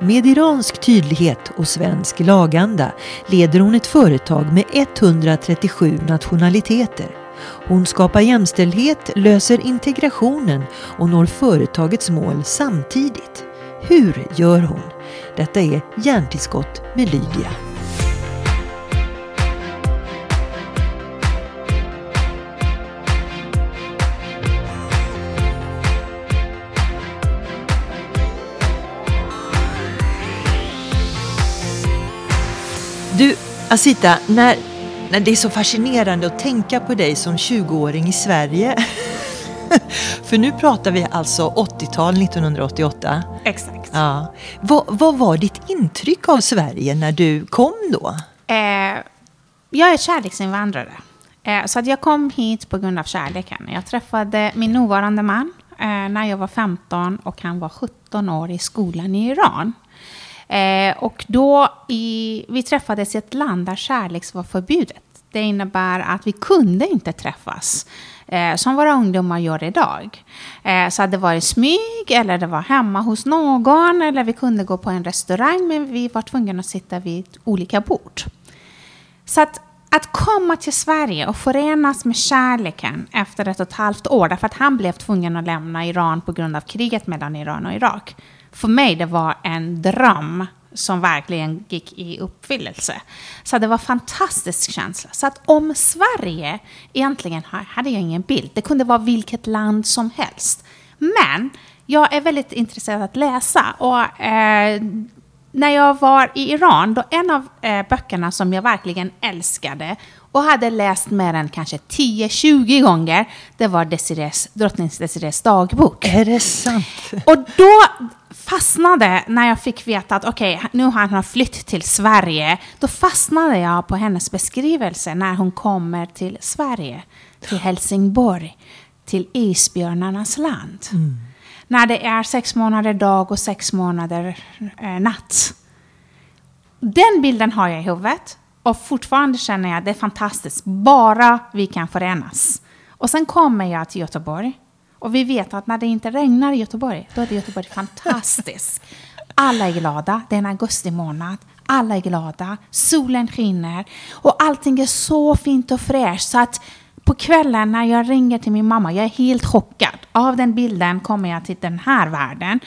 Med iransk tydlighet och svensk laganda leder hon ett företag med 137 nationaliteter. Hon skapar jämställdhet, löser integrationen och når företagets mål samtidigt. Hur gör hon? Detta är Hjärntillskott med Lydia. Asita, när, när det är så fascinerande att tänka på dig som 20-åring i Sverige. För nu pratar vi alltså 80-tal, 1988. Exakt. Ja. Vad, vad var ditt intryck av Sverige när du kom då? Eh, jag är kärleksinvandrare. Eh, så att jag kom hit på grund av kärleken. Jag träffade min nuvarande man eh, när jag var 15 och han var 17 år i skolan i Iran. Eh, och då i, vi träffades i ett land där kärlek var förbjudet. Det innebär att vi kunde inte träffas eh, som våra ungdomar gör idag. Eh, så det var i smyg eller det var hemma hos någon eller vi kunde gå på en restaurang men vi var tvungna att sitta vid olika bord. Så att, att komma till Sverige och förenas med kärleken efter ett och ett halvt år, därför att han blev tvungen att lämna Iran på grund av kriget mellan Iran och Irak. För mig det var en dröm som verkligen gick i uppfyllelse. Så det var en fantastisk känsla. Så att om Sverige, egentligen hade jag ingen bild. Det kunde vara vilket land som helst. Men jag är väldigt intresserad att läsa. Och eh, när jag var i Iran, då en av eh, böckerna som jag verkligen älskade och hade läst mer än kanske 10-20 gånger, det var Desires, drottning Desirées dagbok. Är det sant? Och då fastnade, när jag fick veta att okej, okay, nu har han flytt till Sverige, då fastnade jag på hennes beskrivelse när hon kommer till Sverige, till Helsingborg, till isbjörnarnas land. Mm. När det är sex månader dag och sex månader eh, natt. Den bilden har jag i huvudet och fortfarande känner jag att det är fantastiskt, bara vi kan förenas. Och sen kommer jag till Göteborg och vi vet att när det inte regnar i Göteborg, då är det Göteborg fantastiskt. Alla är glada, det är en augusti månad. Alla är glada, solen skiner och allting är så fint och fräscht så att på kvällen när jag ringer till min mamma, jag är helt chockad. Av den bilden kommer jag till den här världen.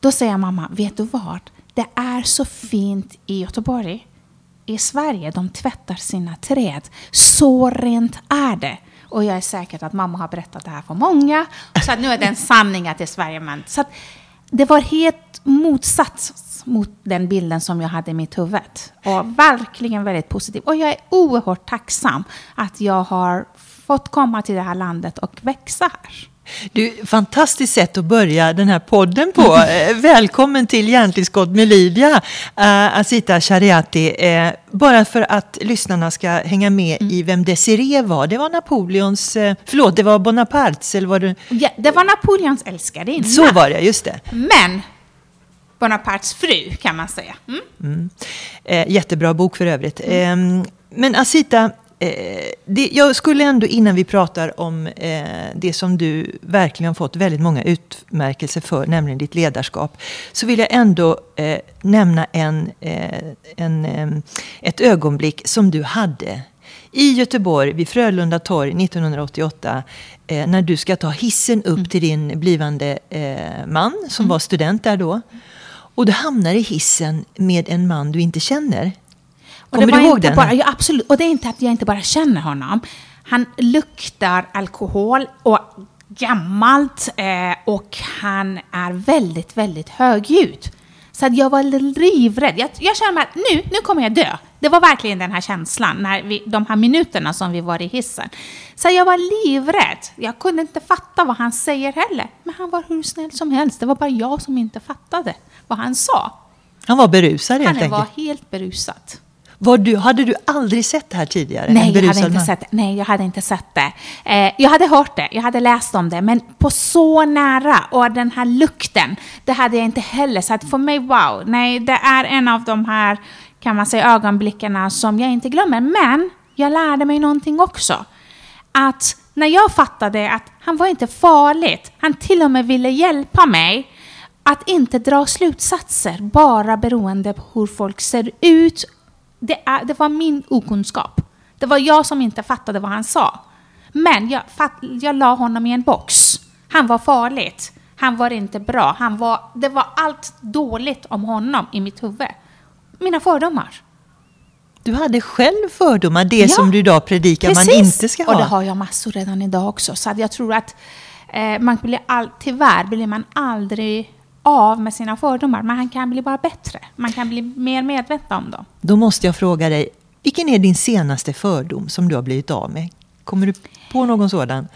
Då säger mamma, vet du vad? Det är så fint i Göteborg. I Sverige, de tvättar sina träd. Så rent är det. Och jag är säker att mamma har berättat det här för många. Så att nu är det en sanning att det är Sverige. Men, så det var helt motsats mot den bilden som jag hade i mitt huvud. Och verkligen väldigt positiv. Och jag är oerhört tacksam att jag har fått komma till det här landet och växa här. Du, fantastiskt sätt att börja den här podden på. Eh, välkommen till Hjärntillskott med Lydia, uh, Asita Shariati. Uh, bara för att lyssnarna ska hänga med mm. i vem Desiree var. Det var Napoleons, uh, förlåt, det var Bonapartes eller var det? Ja, det var Napoleons älskarinna. Så var det, just det. Men Bonapartes fru kan man säga. Mm. Mm. Jättebra bok för övrigt. Eh, men Asita, Eh, det, jag skulle ändå innan vi pratar om eh, det som du verkligen har fått väldigt många utmärkelser för, nämligen ditt ledarskap, så vill jag ändå eh, nämna en, eh, en, eh, ett ögonblick som du hade i Göteborg vid Frölunda torg 1988 eh, när du ska ta hissen upp mm. till din blivande man som mm. var student där då. Och du hamnar i hissen med en man du inte känner. Kommer du ihåg den? Bara, ja, absolut. Och det är inte att jag inte bara känner honom. Han luktar alkohol och gammalt eh, och han är väldigt, väldigt högljudd. Så att jag var livrädd. Jag, jag kände att nu, nu kommer jag dö. Det var verkligen den här känslan, när vi, de här minuterna som vi var i hissen. Så jag var livrädd. Jag kunde inte fatta vad han säger heller. Men han var hur snäll som helst. Det var bara jag som inte fattade vad han sa. Han var berusad helt enkelt? Han var helt berusad. Var du, hade du aldrig sett det här tidigare? Nej, jag hade, inte sett det. Nej jag hade inte sett det. Eh, jag hade hört det, jag hade läst om det, men på så nära. Och den här lukten, det hade jag inte heller. Så att för mig, wow, nej, det är en av de här, kan man säga, ögonblickarna som jag inte glömmer. Men jag lärde mig någonting också. Att när jag fattade att han var inte farligt, han till och med ville hjälpa mig, att inte dra slutsatser bara beroende på hur folk ser ut. Det, är, det var min okunskap. Det var jag som inte fattade vad han sa. Men jag, fatt, jag la honom i en box. Han var farligt. Han var inte bra. Han var, det var allt dåligt om honom i mitt huvud. Mina fördomar. Du hade själv fördomar, det Ja, som du idag predikar man inte ska ha. Och det har jag massor redan idag också. Så jag tror att eh, man blir all, tyvärr blir man aldrig av med sina fördomar. Man kan bli bara bättre. Man kan bli mer medveten om dem. Då måste jag fråga dig, vilken är din senaste fördom som du har blivit av med? Kommer du på någon sådan?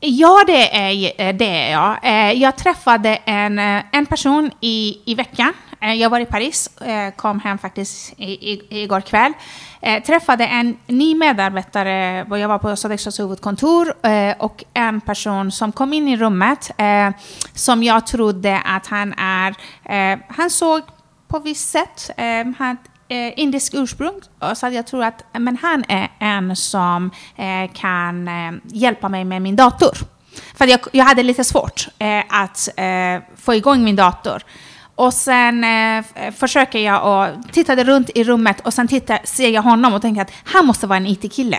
Ja, det är, det är jag. Eh, Jag träffade en, eh, en person i, i veckan. Eh, jag var i Paris, eh, kom hem faktiskt igår kväll. Eh, träffade en ny medarbetare, jag var på Sodexos huvudkontor, och en person som kom in i rummet som jag trodde att han är... Han såg på visst sätt. Han, indisk ursprung. Så jag tror att men han är en som kan hjälpa mig med min dator. För jag, jag hade lite svårt eh, att eh, få igång min dator. Och sen eh, försöker jag och tittade runt i rummet och sen tittar, ser jag honom och tänker att han måste vara en IT-kille.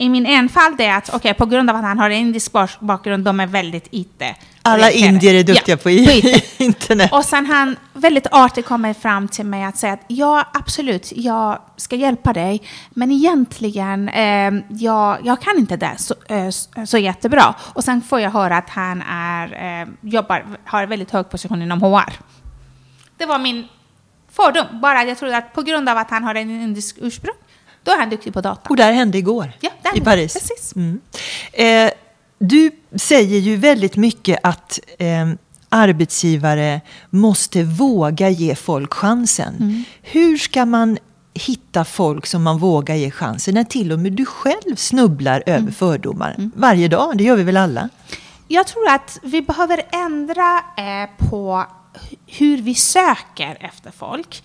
I min enfald är att, okej, på grund av att han har en indisk bakgrund, de är väldigt IT. Alla indier är duktiga Ja, på, IT. internet. Och sen han väldigt artigt kommer fram till mig att säga att ja, absolut, jag ska hjälpa dig, men egentligen, eh, jag, jag kan inte det så, eh, så- så jättebra. Och sen får jag höra att han är, eh, jobbar, har väldigt hög position inom HR. Det var min fördom, bara att jag trodde att på grund av att han har en indisk ursprung, då är han duktig på data. Och där hände igår, Ja, i hände- Paris. precis. Mm. Eh, du säger ju väldigt mycket att eh, arbetsgivare måste våga ge folk chansen. Mm. Hur ska man hitta folk som man vågar ge chansen när till och med du själv snubblar Mm. över fördomar varje dag? Det gör vi väl alla? Jag tror att vi behöver ändra eh, på hu- hur vi söker efter folk.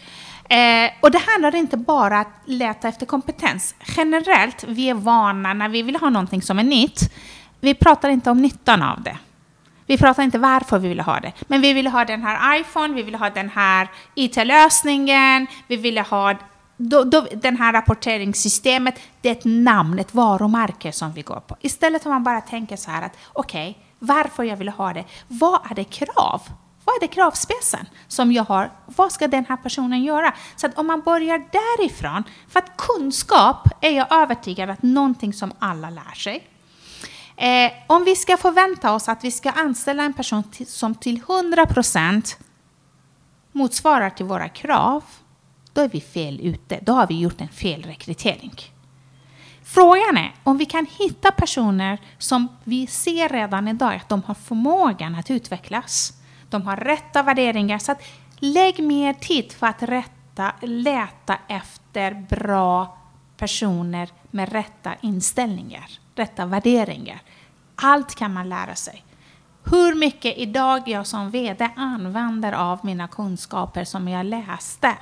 Eh, och det handlar inte bara att leta efter kompetens. Generellt, vi är vana när vi vill ha någonting som är nytt. Vi pratar inte om nyttan av det. Vi pratar inte varför vi vill ha det. Men vi vill ha den här iPhone, vi vill ha den här IT-lösningen, vi vill ha då, då, den här rapporteringssystemet. Det är ett namn, ett varumärke som vi går på. Istället för att man bara tänker så här att okej, varför jag vill ha det? Vad är det krav? Vad är det kravspecen som jag har? Vad ska den här personen göra? Så att om man börjar därifrån, för att kunskap är jag övertygad att någonting som alla lär sig. Eh, om vi ska förvänta oss att vi ska anställa en person till, som till 100% motsvarar till våra krav, då är vi fel ute. Då har vi gjort en felrekrytering. Frågan är om vi kan hitta personer som vi ser redan idag att de har förmågan att utvecklas. De har rätta värderingar. Så att lägg mer tid för att rätta, leta efter bra personer med rätta inställningar, rätta värderingar. Allt kan man lära sig. Hur mycket idag jag som VD använder av mina kunskaper som jag läste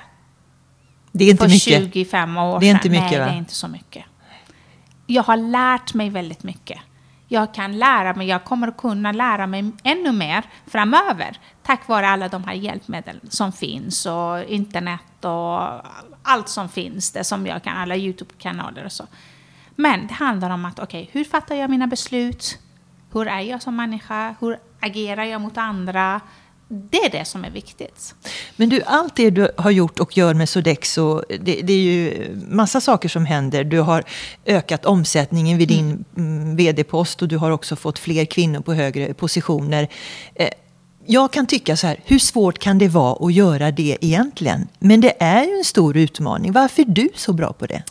Det är inte för mycket. 25 år Det är inte sedan. mycket, Nej, va? det är inte så mycket. Jag har lärt mig väldigt mycket. Jag kan lära mig, jag kommer att kunna lära mig ännu mer framöver tack vare alla de här hjälpmedel som finns och internet och allt som finns, det som jag kan, alla YouTube-kanaler och så. Men det handlar om att, okej, hur fattar jag mina beslut? Hur är jag som människa? Hur agerar jag mot andra? Det är det som är viktigt. Men du, allt det du har gjort och gör med Sodexo, det, det är ju massa saker som händer. Du har ökat omsättningen vid din mm. vd-post och du har också fått fler kvinnor på högre positioner. Eh, jag kan tycka så här, hur svårt kan det vara att göra det egentligen? Men det är ju en stor utmaning. Varför är du så bra på det?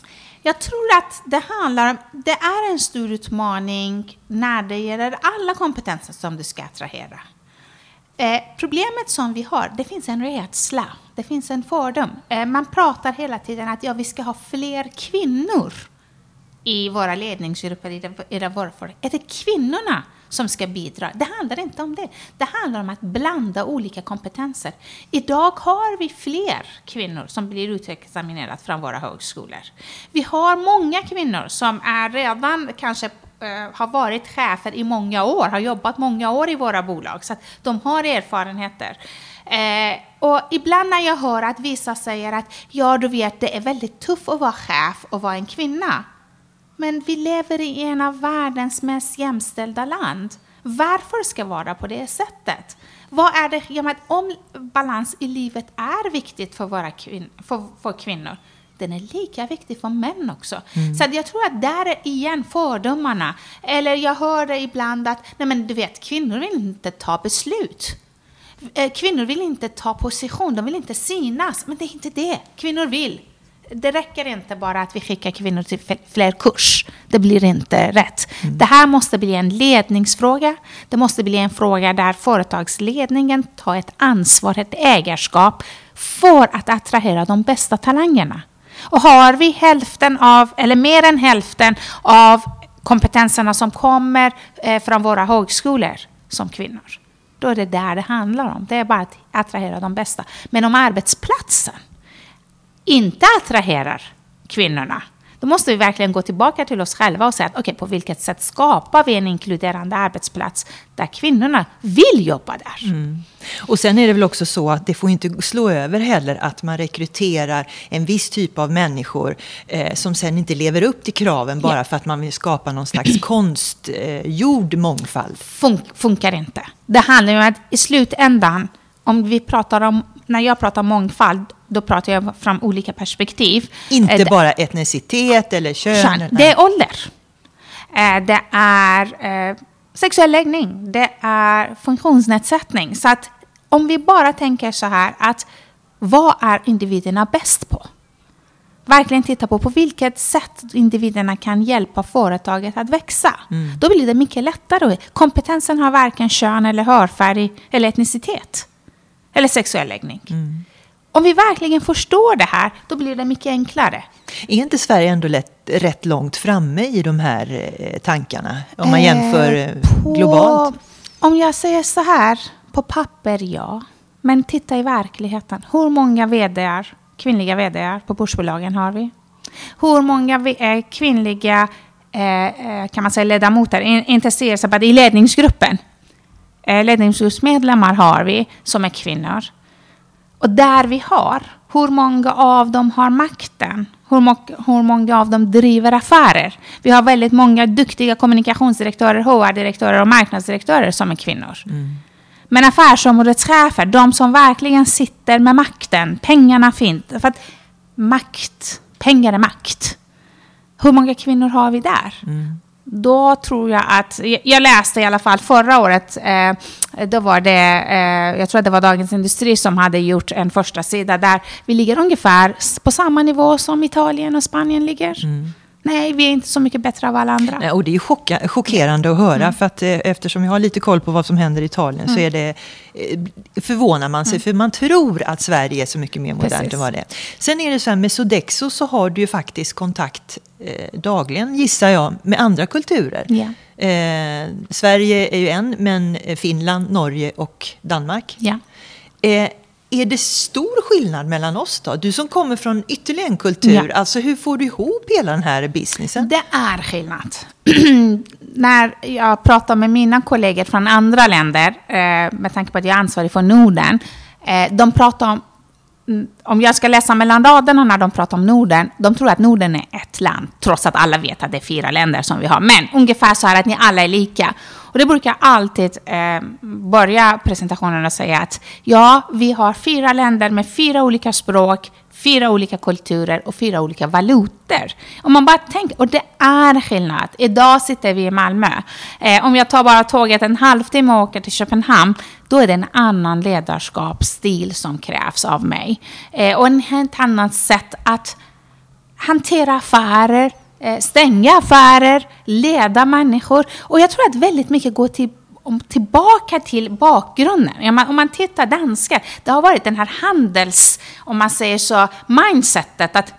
Jag tror att det handlar om, det är en stor utmaning när det gäller alla kompetenser som du ska attrahera. Eh, problemet som vi har, det finns en rädsla, det finns en fördom. Eh, man pratar hela tiden att ja, vi ska ha fler kvinnor i våra ledningsgrupper, i, det, i det våra företag. Är det kvinnorna som ska bidra? Det handlar inte om det. Det handlar om att blanda olika kompetenser. Idag har vi fler kvinnor som blir utexaminerade från våra högskolor. Vi har många kvinnor som är redan kanske Eh, har varit chefer i många år, har jobbat många år i våra bolag, så att de har erfarenheter. Eh, och ibland när jag hör att vissa säger att ja, du vet, det är väldigt tufft att vara chef och vara en kvinna. Men vi lever i en av världens mest jämställda land. Varför ska det vara på det sättet? Vad är det, om balans i livet är viktigt för, våra kvin för, för kvinnor, den är lika viktig för män också. Mm. Så jag tror att där är igen fördomarna. Eller jag hör det ibland att, nej men du vet, kvinnor vill inte ta beslut. Eh, kvinnor vill inte ta position, de vill inte synas. Men det är inte det. Kvinnor vill. Det räcker inte bara att vi skickar kvinnor till fler kurs. Det blir inte rätt. Mm. Det här måste bli en ledningsfråga. Det måste bli en fråga där företagsledningen tar ett ansvar, ett ägarskap för att attrahera de bästa talangerna. Och har vi hälften av, eller mer än hälften av kompetenserna som kommer eh, från våra högskolor som kvinnor, då är det där det handlar om. Det är bara att attrahera de bästa. Men om arbetsplatsen inte attraherar kvinnorna, då måste vi verkligen gå tillbaka till oss själva och säga att okay, på vilket sätt skapar vi en inkluderande arbetsplats där kvinnorna vill jobba där. Mm. Och sen är det väl också så att det får inte slå över heller att man rekryterar en viss typ av människor eh, som sen inte lever upp till kraven bara ja. för att man vill skapa någon slags konstgjord eh, mångfald. Fun funkar inte. Det handlar ju om att i slutändan, om vi pratar om, när jag pratar mångfald, då pratar jag från olika perspektiv. Inte eh, bara etnicitet eller kön? kön. Det är ålder. Eh, det är eh, sexuell läggning. Det är funktionsnedsättning. Så att om vi bara tänker så här att vad är individerna bäst på? Verkligen titta på på vilket sätt individerna kan hjälpa företaget att växa. Mm. Då blir det mycket lättare. Kompetensen har varken kön eller hörfärg eller etnicitet. Eller sexuell läggning. Mm. Om vi verkligen förstår det här, då blir det mycket enklare. Är inte Sverige ändå lätt, rätt långt framme i de här eh, tankarna? Om man jämför eh, på, globalt? Om jag säger så här, på papper ja. Men titta i verkligheten. Hur många vd kvinnliga vd på börsbolagen har vi? Hur många eh, kvinnliga eh, eh, kan man säga, ledamöter intresserar sig i ledningsgruppen? Eh, ledningsgruppsmedlemmar har vi som är kvinnor. Och där vi har, hur många av dem har makten? Hur, må hur många av dem driver affärer? Vi har väldigt många duktiga kommunikationsdirektörer, HR-direktörer och marknadsdirektörer som är kvinnor. Mm. Men affärsområdeschefer, de som verkligen sitter med makten, pengarna finns. För att makt, pengar är makt. Hur många kvinnor har vi där? Mm då tror jag att, jag läste i alla fall förra året, eh, då var det, eh, jag tror att det var Dagens Industri som hade gjort en första sida där vi ligger ungefär på samma nivå som Italien och Spanien ligger. Mm. Nej, vi är inte så mycket bättre av alla andra. Nej, och det är chocka, chockerande att höra, mm. för att eh, eftersom jag har lite koll på vad som händer i Italien mm. så är det, eh, förvånar man sig, mm. för man tror att Sverige är så mycket mer modernt Precis. än vad det är. Sen är det så här, med Sodexo så har du ju faktiskt kontakt eh, dagligen, gissar jag, med andra kulturer. Yeah. Eh, Sverige är ju en, men Finland, Norge och Danmark. Yeah. Eh, är det stor skillnad mellan oss då? Du som kommer från ytterligare en kultur, ja. alltså hur får du ihop hela den här businessen? Det är skillnad. När jag pratar med mina kollegor från andra länder, eh, med tanke på att jag är ansvarig för Norden, eh, de pratar om Mm, om jag ska läsa mellan raderna när de pratar om Norden, de tror att Norden är ett land, trots att alla vet att det är fyra länder som vi har. Men ungefär så här att ni alla är lika. Och det brukar alltid eh, börja presentationen och säga att ja, vi har fyra länder med fyra olika språk, fyra olika kulturer och fyra olika valutor. Om man bara tänker, och det är skillnad. Idag sitter vi i Malmö. Eh, om jag tar bara tåget en halvtimme och åker till Köpenhamn, då är det en annan ledarskapsstil som krävs av mig. Eh, och en helt annat sätt att hantera affärer, Eh, stänga affärer, leda människor. Och jag tror att väldigt mycket går till om, tillbaka till bakgrunden. Ja, man, om man tittar danskar, det har varit den här handels, om man säger så, mindsetet att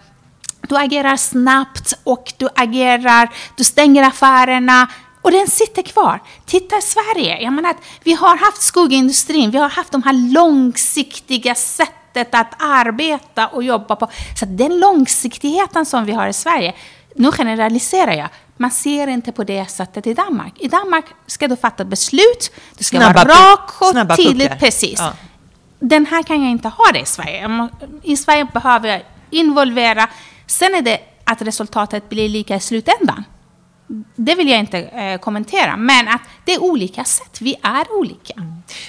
du agerar snabbt och du agerar, du stänger affärerna och den sitter kvar. Titta i Sverige, jag menar att vi har haft skogsindustrin, vi har haft de här långsiktiga sättet att arbeta och jobba på. Så den långsiktigheten som vi har i Sverige, nu generaliserar jag, man ser inte på det sättet i Danmark. I Danmark ska du fatta beslut, det ska Snabba vara rakt och snabba tydligt. puckar. Precis. Ja. Den här kan jag inte ha det i Sverige. I Sverige behöver jag involvera. Sen är det att resultatet blir lika i slutändan. Det vill jag inte eh, kommentera, men att det är olika sätt. Vi är olika.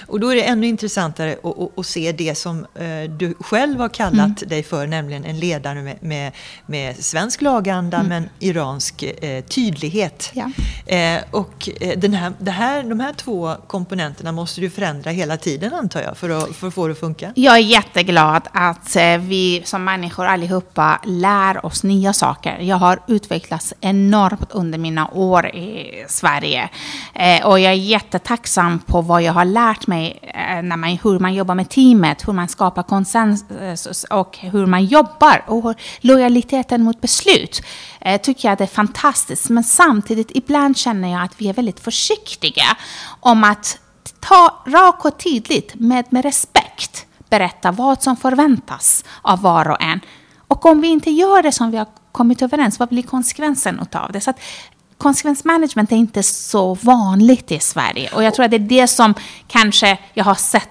Och då är det ännu intressantare att, se det som eh, du själv har kallat dig för, nämligen en ledare med, med, med svensk laganda men iransk eh, tydlighet. Ja. Eh, och eh, den här, det här, de här två komponenterna måste du förändra hela tiden antar jag, för att, för att få det att funka. Jag är jätteglad att eh, vi som människor allihopa lär oss nya saker. Jag har utvecklats enormt under mina år i Sverige. Eh, och jag är jättetacksam på vad jag har lärt mig eh, när man, hur man jobbar med teamet, hur man skapar konsensus och hur man jobbar och lojaliteten mot beslut. Eh, tycker jag det är fantastiskt. Men samtidigt, ibland känner jag att vi är väldigt försiktiga om att ta rakt och tydligt, med, med respekt, berätta vad som förväntas av var och en. Och om vi inte gör det som vi har kommit överens, vad blir konsekvensen av det? Så att konsekvensmanagement är inte så vanligt i Sverige. Och jag tror att det är det som kanske jag har sett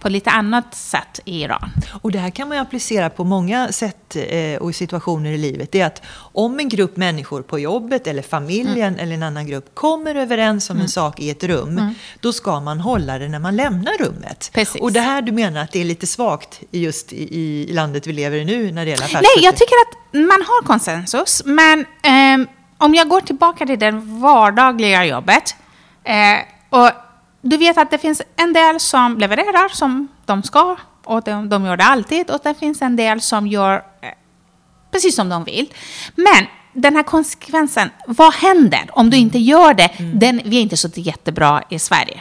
på lite annat sätt i Iran. Och det här kan man ju applicera på många sätt eh, och situationer i livet. Det är att om en grupp människor på jobbet eller familjen Mm. eller en annan grupp kommer överens om en sak i ett rum, då ska man hålla det när man lämnar rummet. Precis. Och det här du menar att det är lite svagt just i, i landet vi lever i nu när det gäller Nej, affärskultur? jag tycker att man har konsensus, men ehm, om jag går tillbaka till det vardagliga jobbet, eh, och du vet att det finns en del som levererar som de ska, och de, de gör det alltid, och det finns en del som gör eh, precis som de vill. Men den här konsekvensen, vad händer om du inte gör det? Den, vi är inte så jättebra i Sverige.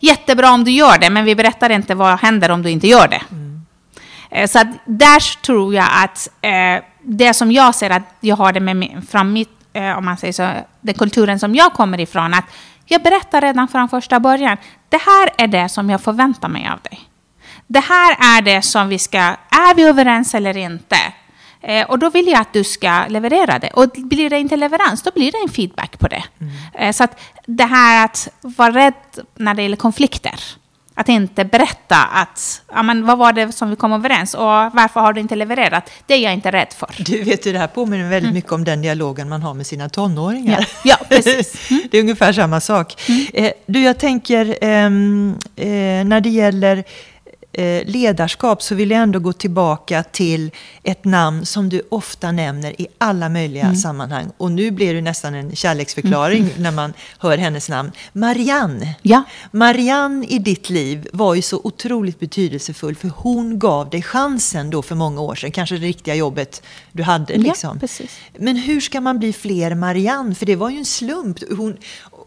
Jättebra om du gör det, men vi berättar inte vad händer om du inte gör det. Eh, Så att där tror jag att eh, det som jag ser att jag har det med mig, från mitt, eh, om man säger så, den kulturen som jag kommer ifrån, att jag berättar redan från första början, det här är det som jag förväntar mig av dig. Det här är det som vi ska, är vi överens eller inte? Eh, och då vill jag att du ska leverera det. Och blir det inte leverans, då blir det en feedback på det. Eh, så att det här att vara rädd när det gäller konflikter. Att inte berätta att, ja men vad var det som vi kom överens och varför har du inte levererat? Det är jag inte rädd för. Du vet ju, det här påminner väldigt mycket om den dialogen man har med sina tonåringar. Mm. Ja, ja, precis. Mm. det är ungefär samma sak. Eh, du, jag tänker ehm, eh, när det gäller ledarskap så vill jag ändå gå tillbaka till ett namn som du ofta nämner i alla möjliga Mm. sammanhang. Och nu blir det nästan en kärleksförklaring när man hör hennes namn. Marianne. Ja. Marianne i ditt liv var ju så otroligt betydelsefull för hon gav dig chansen då för många år sedan, kanske det riktiga jobbet du hade. Ja, Liksom. precis. Men hur ska man bli fler Marianne? För det var ju en slump. Hon,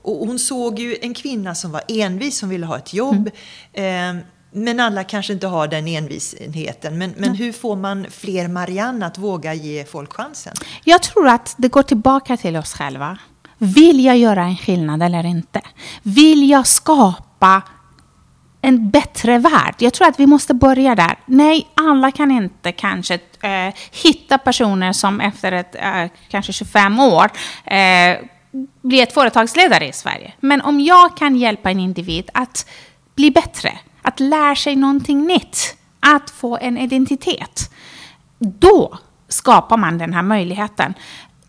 hon såg ju en kvinna som var envis, som ville ha ett jobb. Mm. Eh, men alla kanske inte har den envisheten. Men, men hur får man fler Marianne att våga ge folk chansen? Jag tror att det går tillbaka till oss själva. Vill jag göra en skillnad eller inte? Vill jag skapa en bättre värld? Jag tror att vi måste börja där. Nej, alla kan inte kanske eh, hitta personer som efter ett, eh, kanske 25 år eh, blir ett företagsledare i Sverige. Men om jag kan hjälpa en individ att bli bättre, att lära sig någonting nytt, att få en identitet, då skapar man den här möjligheten.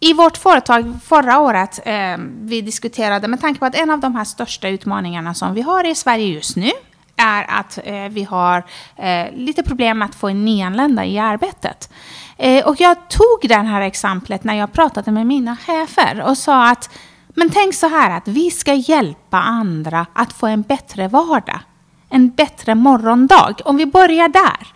I vårt företag förra året, eh, vi diskuterade med tanke på att en av de här största utmaningarna som vi har i Sverige just nu är att eh, vi har eh, lite problem med att få en nyanlända i arbetet. Eh, och jag tog det här exemplet när jag pratade med mina chefer och sa att men tänk så här att vi ska hjälpa andra att få en bättre vardag, en bättre morgondag. Om vi börjar där.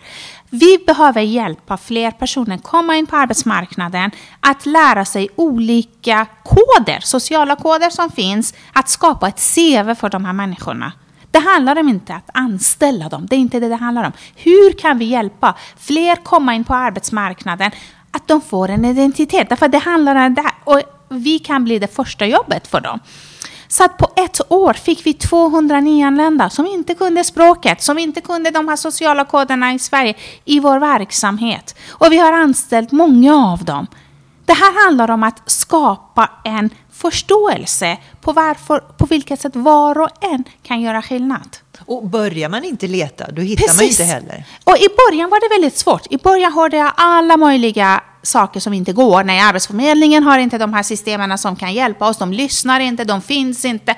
Vi behöver hjälpa fler personer komma in på arbetsmarknaden, att lära sig olika koder, sociala koder som finns, att skapa ett CV för de här människorna. Det handlar om inte att anställa dem, det är inte det det handlar om. Hur kan vi hjälpa fler komma in på arbetsmarknaden, att de får en identitet? Därför det handlar om det här, och vi kan bli det första jobbet för dem. Så att på ett år fick vi 200 nyanlända som inte kunde språket, som inte kunde de här sociala koderna i Sverige i vår verksamhet. Och vi har anställt många av dem. Det här handlar om att skapa en förståelse på, varför, på vilket sätt var och en kan göra skillnad. Och börjar man inte leta, då hittar man inte heller. Och i början var det väldigt svårt. I början hörde jag alla möjliga saker som inte går. Nej, Arbetsförmedlingen har inte de här systemen som kan hjälpa oss. De lyssnar inte, de finns inte.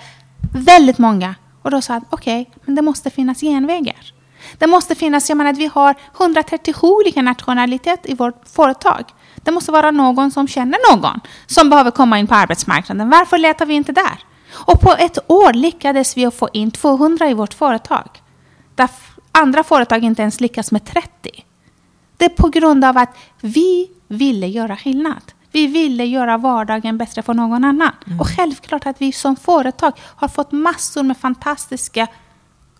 Väldigt många. Och då sa jag, okej, okay, men det måste finnas genvägar. Det måste finnas, jag menar att vi har 137 olika nationaliteter i vårt företag. Det måste vara någon som känner någon som behöver komma in på arbetsmarknaden. Varför letar vi inte där? Och på ett år lyckades vi få in 200 i vårt företag. Där andra företag inte ens lyckas med 30. Det är på grund av att vi ville göra skillnad. Vi ville göra vardagen bättre för någon annan. Mm. Och självklart att vi som företag har fått massor med fantastiska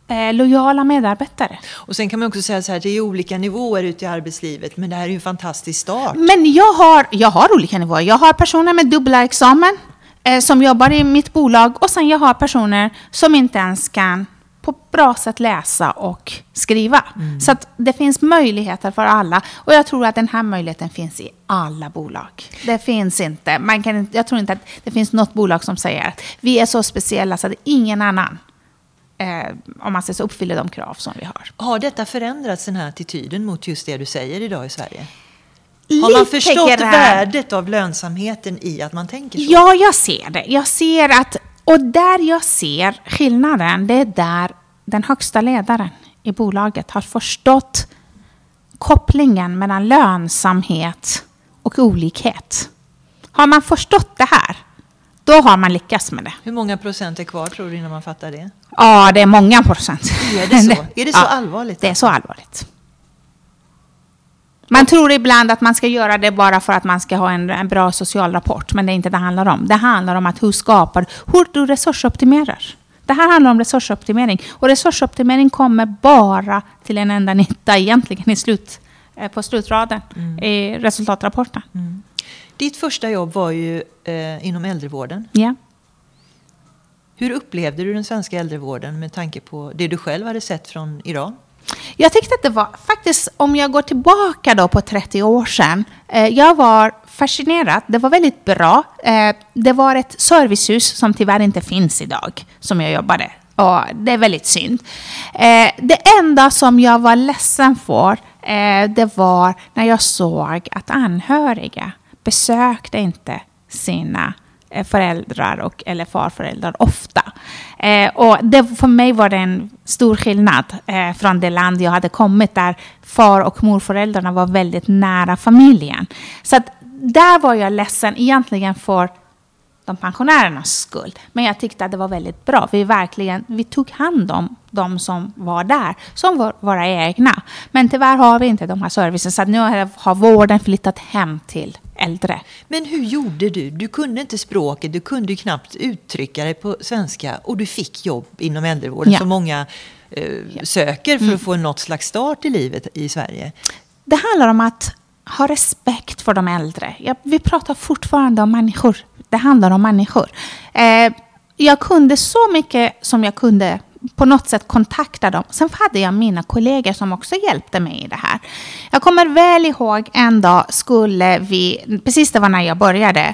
eh, lojala medarbetare. Och sen kan man också säga så här, det är olika nivåer ute i arbetslivet, men det här är ju en fantastisk start. Men jag har, jag har olika nivåer. Jag har personer med dubbla examen eh, som jobbar i mitt bolag och sen jag har personer som inte ens kan på bra sätt läsa och skriva. Mm. Så att det finns möjligheter för alla. Och jag tror att den här möjligheten finns i alla bolag. Det finns inte, man kan, jag tror inte att det finns något bolag som säger att vi är så speciella så att ingen annan eh, om man säger så, uppfyller de krav som vi har. Har detta förändrats, den här attityden mot just det du säger idag i Sverige? Har man förstått värdet av lönsamheten i att man tänker så? Ja, jag ser det. Jag ser att, och där jag ser skillnaden, det är där den högsta ledaren i bolaget har förstått kopplingen mellan lönsamhet och olikhet. Har man förstått det här, då har man lyckats med det. Hur många procent är kvar tror du innan man fattar det? Ja, det är många procent. Är det så, är det så ja, allvarligt? Det är så allvarligt. Man tror ibland att man ska göra det bara för att man ska ha en, en bra social rapport, men det är inte det handlar om. Det handlar om att hur skapar, hur du resursoptimerar. Det här handlar om resursoptimering. Och resursoptimering kommer bara till en enda nytta egentligen i slut, eh, på slutraden mm. i resultatrapporten. Mm. Ditt första jobb var ju eh, inom äldrevården. Ja. Hur upplevde du den svenska äldrevården med tanke på det du själv hade sett från Iran? Jag tyckte att det var, faktiskt om jag går tillbaka då på 30 år sedan, eh, jag var fascinerad. Det var väldigt bra. Eh, det var ett servicehus som tyvärr inte finns idag, som jag jobbade. Och det är väldigt synd. Eh, det enda som jag var ledsen för, eh, det var när jag såg att anhöriga besökte inte sina Eh, föräldrar och, eller farföräldrar ofta. Eh, och det, för mig var det en stor skillnad eh, från det land jag hade kommit där far och morföräldrarna var väldigt nära familjen. Så att där var jag ledsen egentligen för de pensionärernas skull. Men jag tyckte att det var väldigt bra. Vi verkligen vi tog hand om de som var där, som var våra egna. Men tyvärr har vi inte de här servicen, så nu har vården flyttat hem till äldre. Men hur gjorde du? Du kunde inte språket, du kunde knappt uttrycka dig på svenska och du fick jobb inom äldrevården ja. som många eh, ja. söker för mm. att få något slags start i livet i Sverige. Det handlar om att ha respekt för de äldre. Ja, vi pratar fortfarande om människor. Det handlar om människor. Eh, jag kunde så mycket som jag kunde på något sätt kontakta dem. Sen hade jag mina kollegor som också hjälpte mig i det här. Jag kommer väl ihåg en dag skulle vi, precis det var när jag började,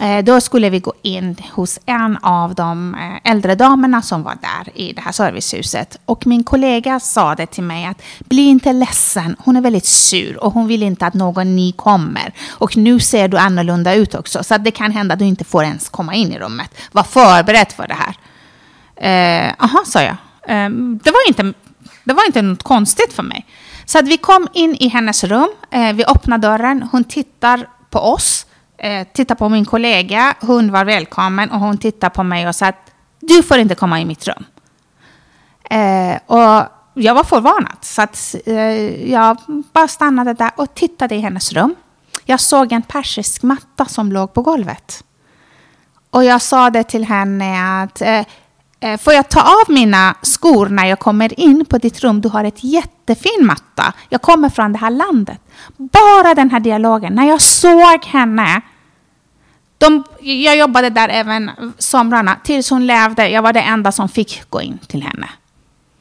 eh, då skulle vi gå in hos en av de eh, äldre damerna som var där i det här servicehuset. Och min kollega sa det till mig att bli inte ledsen, hon är väldigt sur och hon vill inte att någon ny kommer. Och nu ser du annorlunda ut också, så det kan hända att du inte får ens komma in i rummet. Var förberedd för det här. Jaha, eh, sa jag. Eh, det, var inte, det var inte något konstigt för mig. Så att vi kom in i hennes rum, eh, vi öppnade dörren, hon tittar på oss eh, tittar på min kollega, hon var välkommen och hon tittade på mig och sa att du får inte komma i mitt rum. Eh, och jag var förvarnad, så att, eh, jag bara stannade där och tittade i hennes rum. Jag såg en persisk matta som låg på golvet. Och jag sa det till henne att Eh, får jag ta av mina skor när jag kommer in på ditt rum? Du har ett jättefin matta. Jag kommer från det här landet. Bara den här dialogen. När jag såg henne. De, jag jobbade där även somrarna. Tills hon levde. Jag var det enda som fick gå in till henne.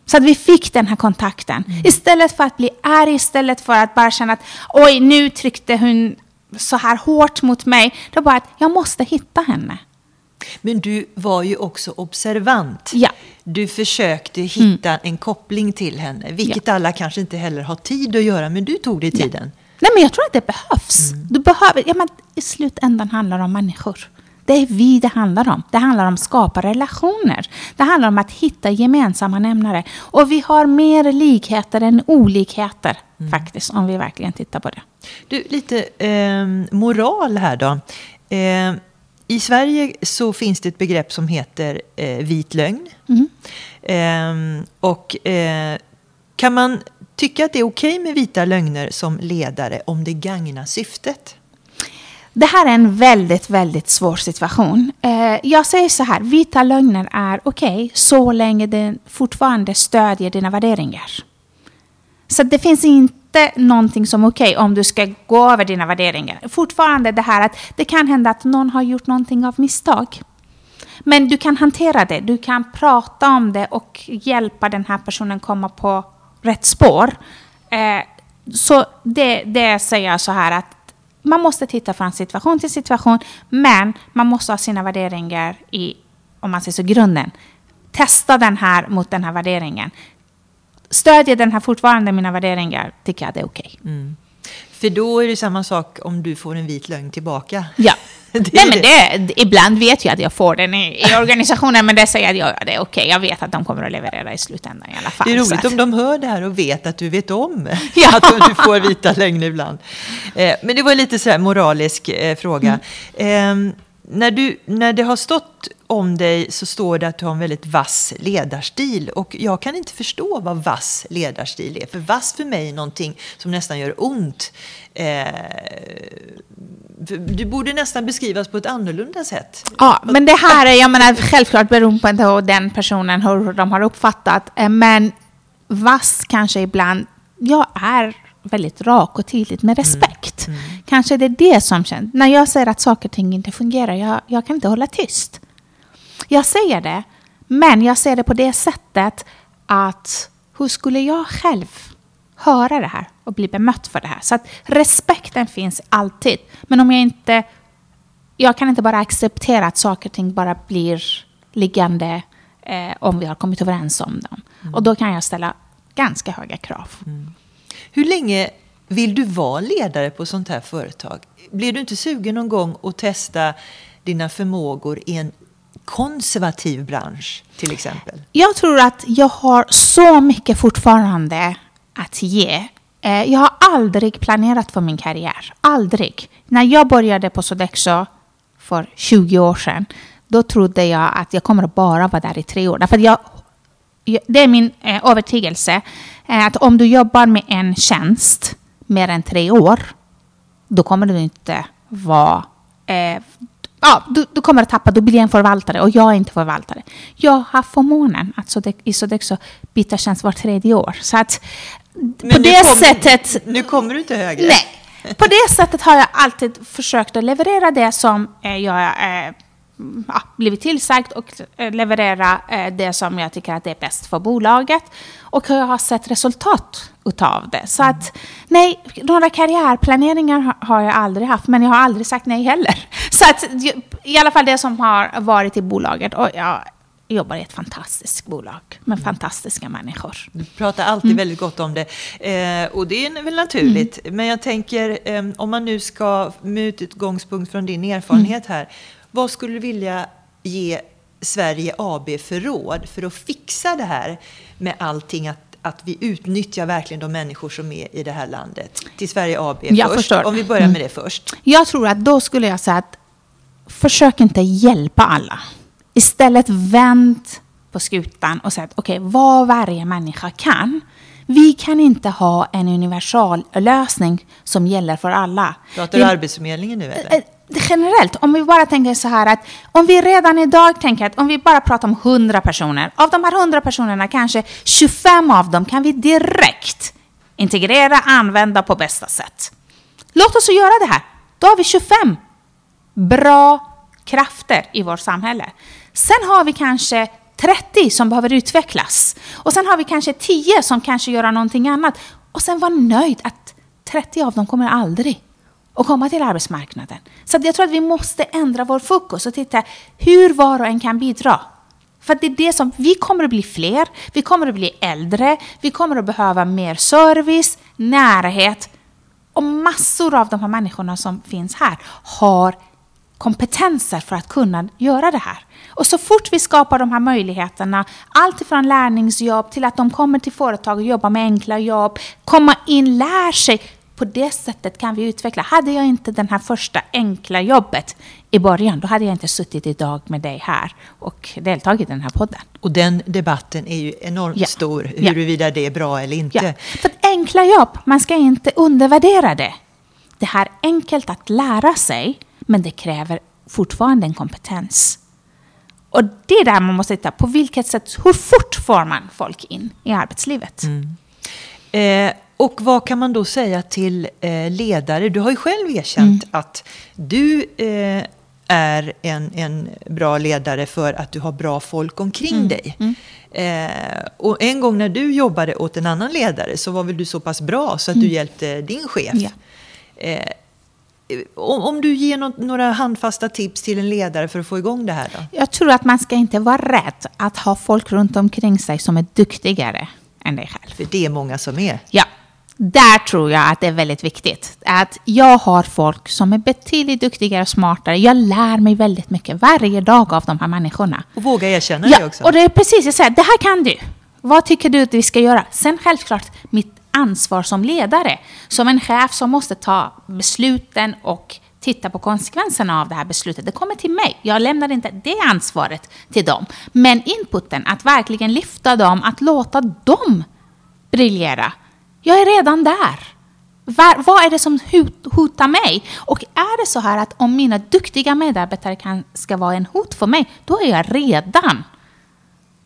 Så att vi fick den här kontakten. Mm. Istället för att bli arg, istället för att bara känna att oj, nu tryckte hon så här hårt mot mig. Det var att jag måste hitta henne. Men du var ju också observant. Ja. Du försökte hitta en koppling till henne, vilket alla kanske inte heller har tid att göra, men du tog dig tiden. Nej, men jag tror att det behövs. Du behöver, ja, men I slutändan handlar det om människor. Det är vi det handlar om. Det handlar om att skapa relationer. Det handlar om att hitta gemensamma nämnare. Och vi har mer likheter än olikheter, faktiskt, om vi verkligen tittar på det. Du, lite eh, moral här då. Eh, I Sverige så finns det ett begrepp som heter eh, vit lögn. Eh, och eh, kan man tycka att det är okej med vita lögner som ledare om det gagnar syftet? Det här är en väldigt, väldigt svår situation. Eh, jag säger så här, vita lögner är okej så länge den fortfarande stödjer dina värderingar. Så det finns inte någonting som är okej om du ska gå över dina värderingar. Fortfarande det här att det kan hända att någon har gjort någonting av misstag. Men du kan hantera det, du kan prata om det och hjälpa den här personen komma på rätt spår. Eh, så det, det säger jag så här att man måste titta från situation till situation, men man måste ha sina värderingar i, om man säger så, grunden. Testa den här mot den här värderingen. Stödjer den här fortfarande mina värderingar, tycker jag det är okej. För då är det samma sak om du får en vit lögn tillbaka. Ja. Nej, men det. ibland vet jag att jag får den i, i organisationen, men det säger jag ja, det är okej. Jag vet att de kommer att leverera i slutändan i alla fall. Det är roligt att- om de hör det här och vet att du vet om Ja. att du får vita lögner ibland. Eh, men det var lite så moralisk eh, fråga. Mm. Eh, när, du, när det har stått om dig så står det att du har en väldigt vass ledarstil. Och jag kan inte förstå vad vass ledarstil är. För vass för mig är någonting som nästan gör ont. Eh, du borde nästan beskrivas på ett annorlunda sätt. Ja, men det här är, jag menar, självklart beroende på den personen, hur de har uppfattat. Eh, Men vass kanske ibland, jag är väldigt rak och tydlig med respekt. Kanske det är det som känns. När jag säger att saker och ting inte fungerar, jag, jag kan inte hålla tyst. Jag säger det, men jag säger det på det sättet att hur skulle jag själv höra det här och bli bemött för det här? Så att respekten finns alltid. Men om jag inte jag kan inte bara acceptera att saker och ting bara blir liggande eh, om vi har kommit överens om dem. Och då kan jag ställa ganska höga krav. Hur länge vill du vara ledare på sånt här företag? Blir du inte sugen någon gång att testa dina förmågor i en konservativ bransch till exempel? Jag tror att jag har så mycket fortfarande att ge. Eh, jag har aldrig planerat för min karriär. Aldrig. När jag började på Sodexo för 20 år sedan, då trodde jag att jag kommer bara vara där i tre år. Därför att jag, det är min eh, övertygelse eh, att om du jobbar med en tjänst mer än tre år, då kommer du inte vara... Ja, du, du kommer att tappa, du blir en förvaltare och jag är inte förvaltare. Jag har förmånen att Sodex, i Sodexo byta tjänst var tredje år. Så att på Men nu det kommer- sättet... Nu kommer du inte högre. Nej. På det sättet har jag alltid försökt att leverera det som eh, jag eh, ja, blivit tillsagd och eh, leverera det som jag tycker att det är bäst för bolaget. Och jag har sett resultat utav det. Så att nej, några karriärplaneringar har jag aldrig haft, men jag har aldrig sagt nej heller. Så att i alla fall det som har varit i bolaget. Och jag jobbar i ett fantastiskt bolag med fantastiska människor. Du pratar alltid väldigt gott om det. Eh, och det är väl naturligt. Men jag tänker, eh, om man nu ska med utgångspunkt från din erfarenhet här. Vad skulle du vilja ge Sverige AB för råd för att fixa det här med allting? Att, att vi utnyttjar verkligen de människor som är i det här landet. Till Sverige AB Jag först. förstår. Om vi börjar med det först. Jag tror att då skulle jag säga att försök inte hjälpa alla. Istället vänd på skutan och säg att okej, vad varje människa kan. Vi kan inte ha en universal lösning som gäller för alla. Pratar du Arbetsförmedlingen nu eller? Eh, Generellt, om vi bara tänker så här att om vi redan idag tänker att om vi bara pratar om 100 personer, av de här 100 personerna kanske 25 av dem kan vi direkt integrera, använda på bästa sätt. Låt oss göra det här. Då har vi 25 bra krafter i vårt samhälle. Sen har vi kanske 30 som behöver utvecklas. Och sen har vi kanske 10 som kanske gör någonting annat. Och sen var nöjd att 30 av dem kommer aldrig att komma till arbetsmarknaden. Så jag tror att vi måste ändra vår fokus och titta hur var och en kan bidra. För det är det som, vi kommer att bli fler, vi kommer att bli äldre, vi kommer att behöva mer service, närhet. Och massor av de här människorna som finns här har kompetenser för att kunna göra det här. Och så fort vi skapar de här möjligheterna, allt från lärlingsjobb till att de kommer till företag och jobbar med enkla jobb, komma in, lär sig, på det sättet kan vi utveckla. Hade jag inte den här första enkla jobbet i början, då hade jag inte suttit idag med dig här och deltagit i den här podden. Och den debatten är ju enormt ja. stor, huruvida ja. det är bra eller inte. Ja. För enkla jobb, man ska inte undervärdera det. Det här är enkelt att lära sig, men det kräver fortfarande en kompetens. Och det är där man måste titta på vilket sätt, hur fort får man folk in i arbetslivet? Mm. Eh, och vad kan man då säga till eh, ledare? Du har ju själv erkänt mm. att du eh, är en, en bra ledare för att du har bra folk omkring mm. dig. Mm. Eh, och en gång när du jobbade åt en annan ledare så var väl du så pass bra så att du mm. hjälpte din chef. Ja. Om, om, du ger något, några handfasta tips till en ledare för att få igång det här då? Jag tror att man ska inte vara rädd att ha folk runt omkring sig som är duktigare än dig själv. För det är många som är. Ja, där tror jag att det är väldigt viktigt. Att jag har folk som är betydligt duktigare och smartare. Jag lär mig väldigt mycket varje dag av de här människorna. Och våga erkänna ja, det också. och det är precis, jag säger, det här kan du. Vad tycker du att vi ska göra? Sen självklart mitt ansvar som ledare. Som en chef som måste ta besluten och titta på konsekvenserna av det här beslutet. Det kommer till mig. Jag lämnar inte det ansvaret till dem. Men inputen, att verkligen lyfta dem, att låta dem briljera jag är redan där. Var, vad är det som hotar mig? Och är det så här att om mina duktiga medarbetare kan, ska vara en hot för mig, då är jag redan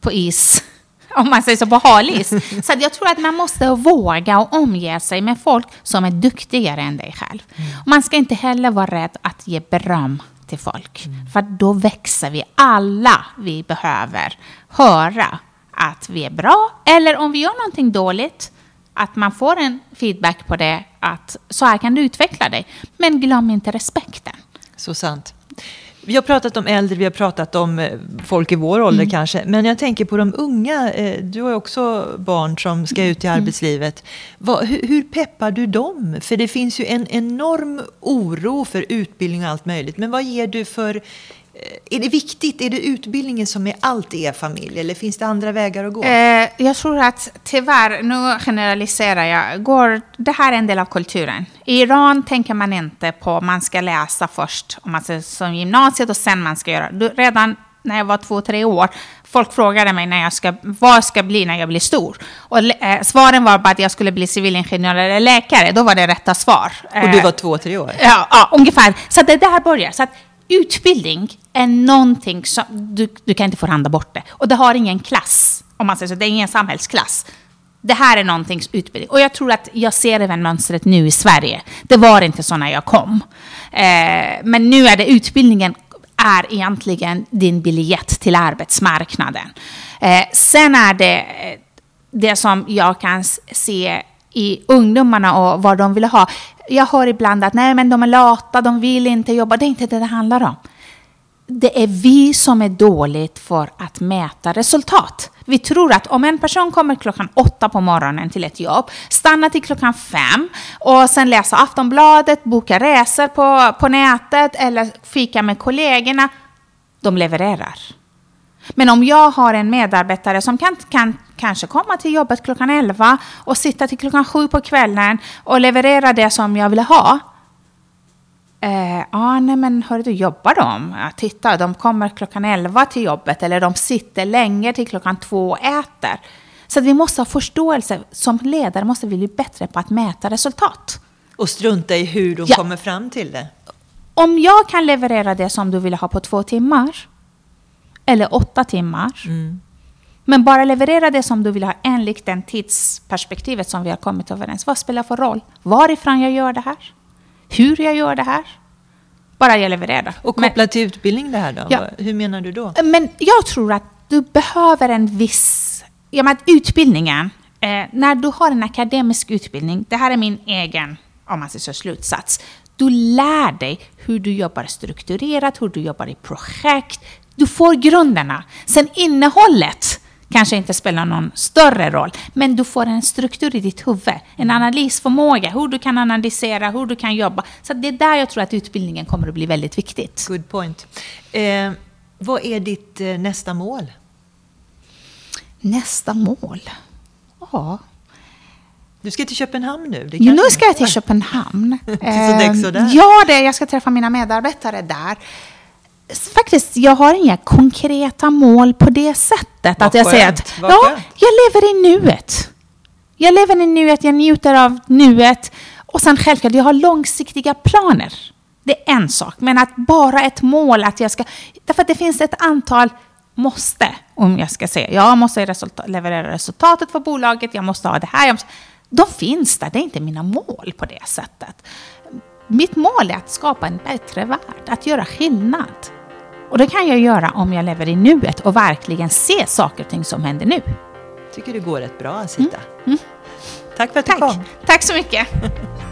på is. Om man säger så, på hal is. Så jag tror att man måste våga och omge sig med folk som är duktigare än dig själv. Mm. Man ska inte heller vara rädd att ge beröm till folk. Mm. För då växer vi. Alla vi behöver höra att vi är bra. Eller om vi gör någonting dåligt, att man får en feedback på det, att så här kan du utveckla dig. Men glöm inte respekten. Så sant. Vi har pratat om äldre, vi har pratat om eh, folk i vår ålder mm. kanske. Men jag tänker på de unga. Eh, du har också barn som ska ut i mm. arbetslivet. hur, peppar du dem? För det finns ju en enorm oro för utbildning och allt möjligt. Men vad ger du för är det viktigt? Är det utbildningen som är allt i er familj? Eller finns det andra vägar att gå? Eh, jag tror att tyvärr, nu generaliserar jag, går, det här är en del av kulturen. I Iran tänker man inte på att man ska läsa först, om man ser som gymnasiet och sen man ska göra. Redan när jag var två, tre år, folk frågade mig när jag ska, vad jag ska bli när jag blir stor. Och eh, svaren var bara att jag skulle bli civilingenjör eller läkare. Då var det rätta svar. Och du var två, tre år? Ja, ja ungefär. Så det där börjar. Så att utbildning är någonting som du, du kan inte förhandla bort det. Och det har ingen klass, om man säger så. Det är ingen samhällsklass. Det här är någonting utbildning. Och jag tror att jag ser även mönstret nu i Sverige. Det var inte så när jag kom. Eh, men nu är det utbildningen är egentligen din biljett till arbetsmarknaden. Eh, sen är det eh, det som jag kan se i ungdomarna och vad de vill ha. Jag hör ibland att nej, men de är lata, de vill inte jobba. Det är inte det det handlar om. Det är vi som är dåligt för att mäta resultat. Vi tror att om en person kommer klockan åtta på morgonen till ett jobb, stannar till klockan fem och sen läser Aftonbladet, bokar resor på, på nätet eller fikar med kollegorna, de levererar. Men om jag har en medarbetare som kan, kan kanske komma till jobbet klockan 11 och sitta till klockan 7 på kvällen och leverera det som jag vill ha. Eh, ah, nej men hör du, jobbar de? Ja, titta, de kommer klockan 11 till jobbet eller de sitter länge till klockan 2 och äter. Så vi måste ha förståelse. Som ledare måste vi bli bättre på att mäta resultat. Och strunta i hur de ja. kommer fram till det. Om jag kan leverera det som du vill ha på två timmar, eller åtta timmar. Mm. Men bara leverera det som du vill ha enligt den tidsperspektivet som vi har kommit överens. Vad spelar för roll? Varifrån jag gör det här? Hur jag gör det här? Bara jag levererar. Och kopplat till utbildning det här då? Ja. Hur menar du då? Men jag tror att du behöver en viss... Ja, men utbildningen, eh, när du har en akademisk utbildning, det här är min egen om man säger så, slutsats. du lär dig hur du jobbar strukturerat, hur du jobbar i projekt. Du får grunderna. Sen innehållet kanske inte spelar någon större roll, men du får en struktur i ditt huvud, en analysförmåga, hur du kan analysera, hur du kan jobba. Så det är där jag tror att utbildningen kommer att bli väldigt viktigt. Good point. Eh, vad är ditt eh, nästa mål? Nästa mål? Ja. Du ska till Köpenhamn nu? Det nu ska jag till Köpenhamn. till sådär. Ja, det, jag ska träffa mina medarbetare där faktiskt, jag har inga konkreta mål på det sättet. Vad att jag skönt, säger att vad ja, skönt. jag lever i nuet. Jag lever i nuet, jag njuter av nuet. Och sen självklart, jag har långsiktiga planer. Det är en sak. Men att bara ett mål att jag ska... Därför att det finns ett antal måste, om jag ska säga. Jag måste resultat, leverera resultatet för bolaget, jag måste ha det här. Jag måste, de finns där, det är inte mina mål på det sättet. Mitt mål är att skapa en bättre värld, att göra skillnad. Och det kan jag göra om jag lever i nuet och verkligen ser saker och ting som händer nu. tycker det går rätt bra, Asita. Mm. Tack för att du Tack. kom. Tack så mycket.